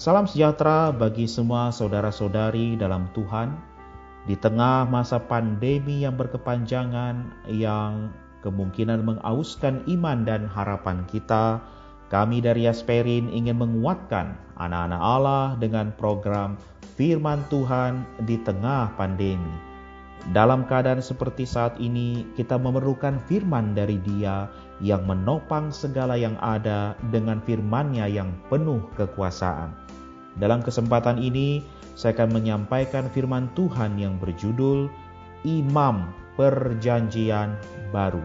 Salam sejahtera bagi semua saudara-saudari dalam Tuhan. Di tengah masa pandemi yang berkepanjangan yang kemungkinan mengauskan iman dan harapan kita, kami dari Yasperin ingin menguatkan anak-anak Allah dengan program Firman Tuhan di tengah pandemi dalam keadaan seperti saat ini, kita memerlukan firman dari Dia yang menopang segala yang ada dengan firman-Nya yang penuh kekuasaan. Dalam kesempatan ini, saya akan menyampaikan firman Tuhan yang berjudul Imam Perjanjian Baru.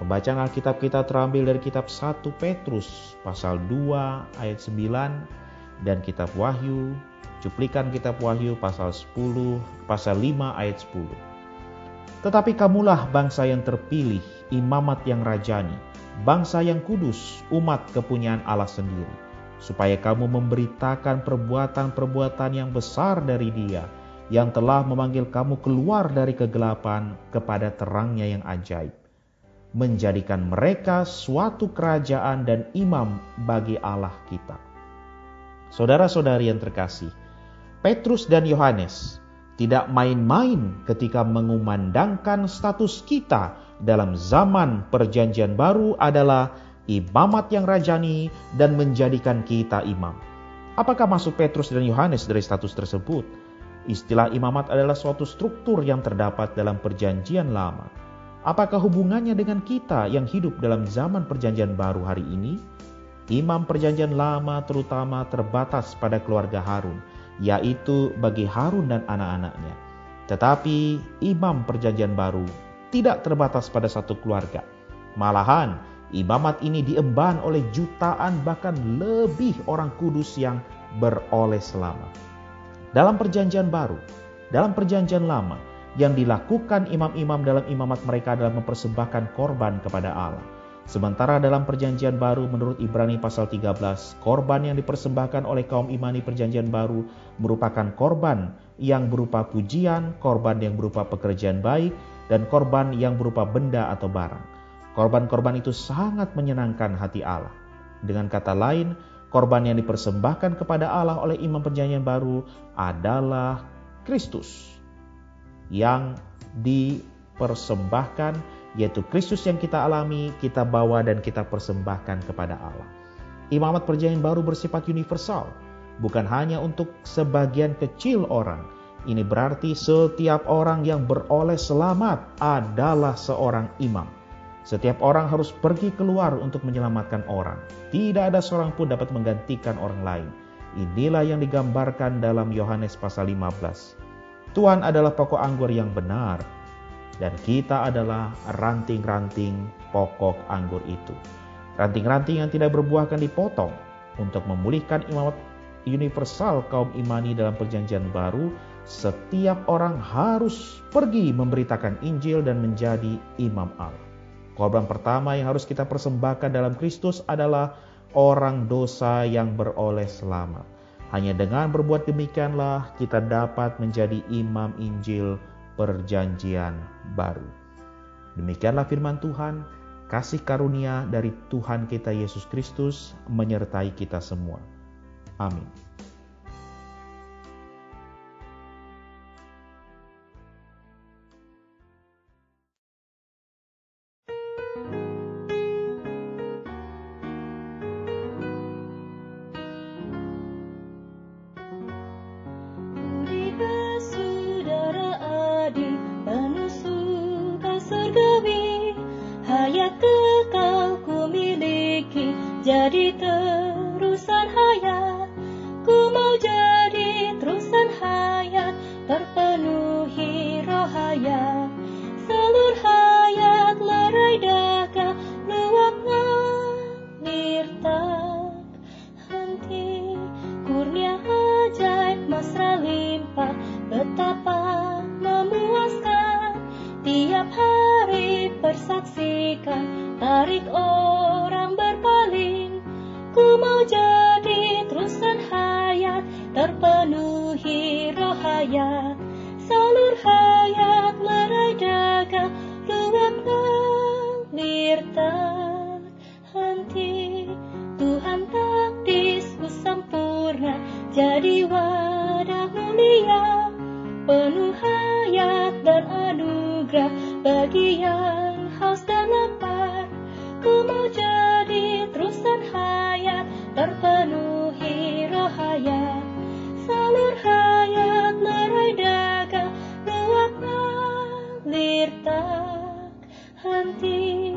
Pembacaan Alkitab kita terambil dari kitab 1 Petrus pasal 2 ayat 9 dan kitab Wahyu Cuplikan kitab Wahyu pasal 10, pasal 5 ayat 10. Tetapi kamulah bangsa yang terpilih, imamat yang rajani, bangsa yang kudus, umat kepunyaan Allah sendiri, supaya kamu memberitakan perbuatan-perbuatan yang besar dari Dia, yang telah memanggil kamu keluar dari kegelapan kepada terangnya yang ajaib, menjadikan mereka suatu kerajaan dan imam bagi Allah kita. Saudara-saudari yang terkasih, Petrus dan Yohanes tidak main-main ketika mengumandangkan status kita dalam zaman Perjanjian Baru adalah imamat yang rajani dan menjadikan kita imam. Apakah maksud Petrus dan Yohanes dari status tersebut? Istilah imamat adalah suatu struktur yang terdapat dalam Perjanjian Lama. Apakah hubungannya dengan kita yang hidup dalam zaman Perjanjian Baru hari ini? Imam Perjanjian Lama terutama terbatas pada keluarga Harun yaitu bagi Harun dan anak-anaknya. Tetapi imam perjanjian baru tidak terbatas pada satu keluarga. Malahan, imamat ini diemban oleh jutaan bahkan lebih orang kudus yang beroleh selamat. Dalam perjanjian baru, dalam perjanjian lama, yang dilakukan imam-imam dalam imamat mereka adalah mempersembahkan korban kepada Allah Sementara dalam perjanjian baru menurut Ibrani pasal 13, korban yang dipersembahkan oleh kaum imani perjanjian baru merupakan korban yang berupa pujian, korban yang berupa pekerjaan baik, dan korban yang berupa benda atau barang. Korban-korban itu sangat menyenangkan hati Allah. Dengan kata lain, korban yang dipersembahkan kepada Allah oleh imam perjanjian baru adalah Kristus yang dipersembahkan yaitu Kristus yang kita alami, kita bawa dan kita persembahkan kepada Allah. Imamat perjanjian baru bersifat universal, bukan hanya untuk sebagian kecil orang. Ini berarti setiap orang yang beroleh selamat adalah seorang imam. Setiap orang harus pergi keluar untuk menyelamatkan orang. Tidak ada seorang pun dapat menggantikan orang lain. Inilah yang digambarkan dalam Yohanes pasal 15. Tuhan adalah pokok anggur yang benar, dan kita adalah ranting-ranting pokok anggur itu. Ranting-ranting yang tidak berbuah akan dipotong untuk memulihkan imamat universal kaum imani dalam perjanjian baru. Setiap orang harus pergi memberitakan Injil dan menjadi imam Allah. Korban pertama yang harus kita persembahkan dalam Kristus adalah orang dosa yang beroleh selamat. Hanya dengan berbuat demikianlah kita dapat menjadi imam Injil perjanjian baru. Demikianlah firman Tuhan, kasih karunia dari Tuhan kita Yesus Kristus menyertai kita semua. Amin. Jadi terusan tarik orang berpaling Ku mau jadi terusan hayat Terpenuhi roh hayat, Salur hayat lerai daga Luap ngalir tak henti. Tuhan takdisku sempurna Jadi wadah mulia. Penuh hayat dan anugerah bagi yang mau jadi terusan hayat terpenuhi rohaya salur hayat lerai dagang ruak tak henti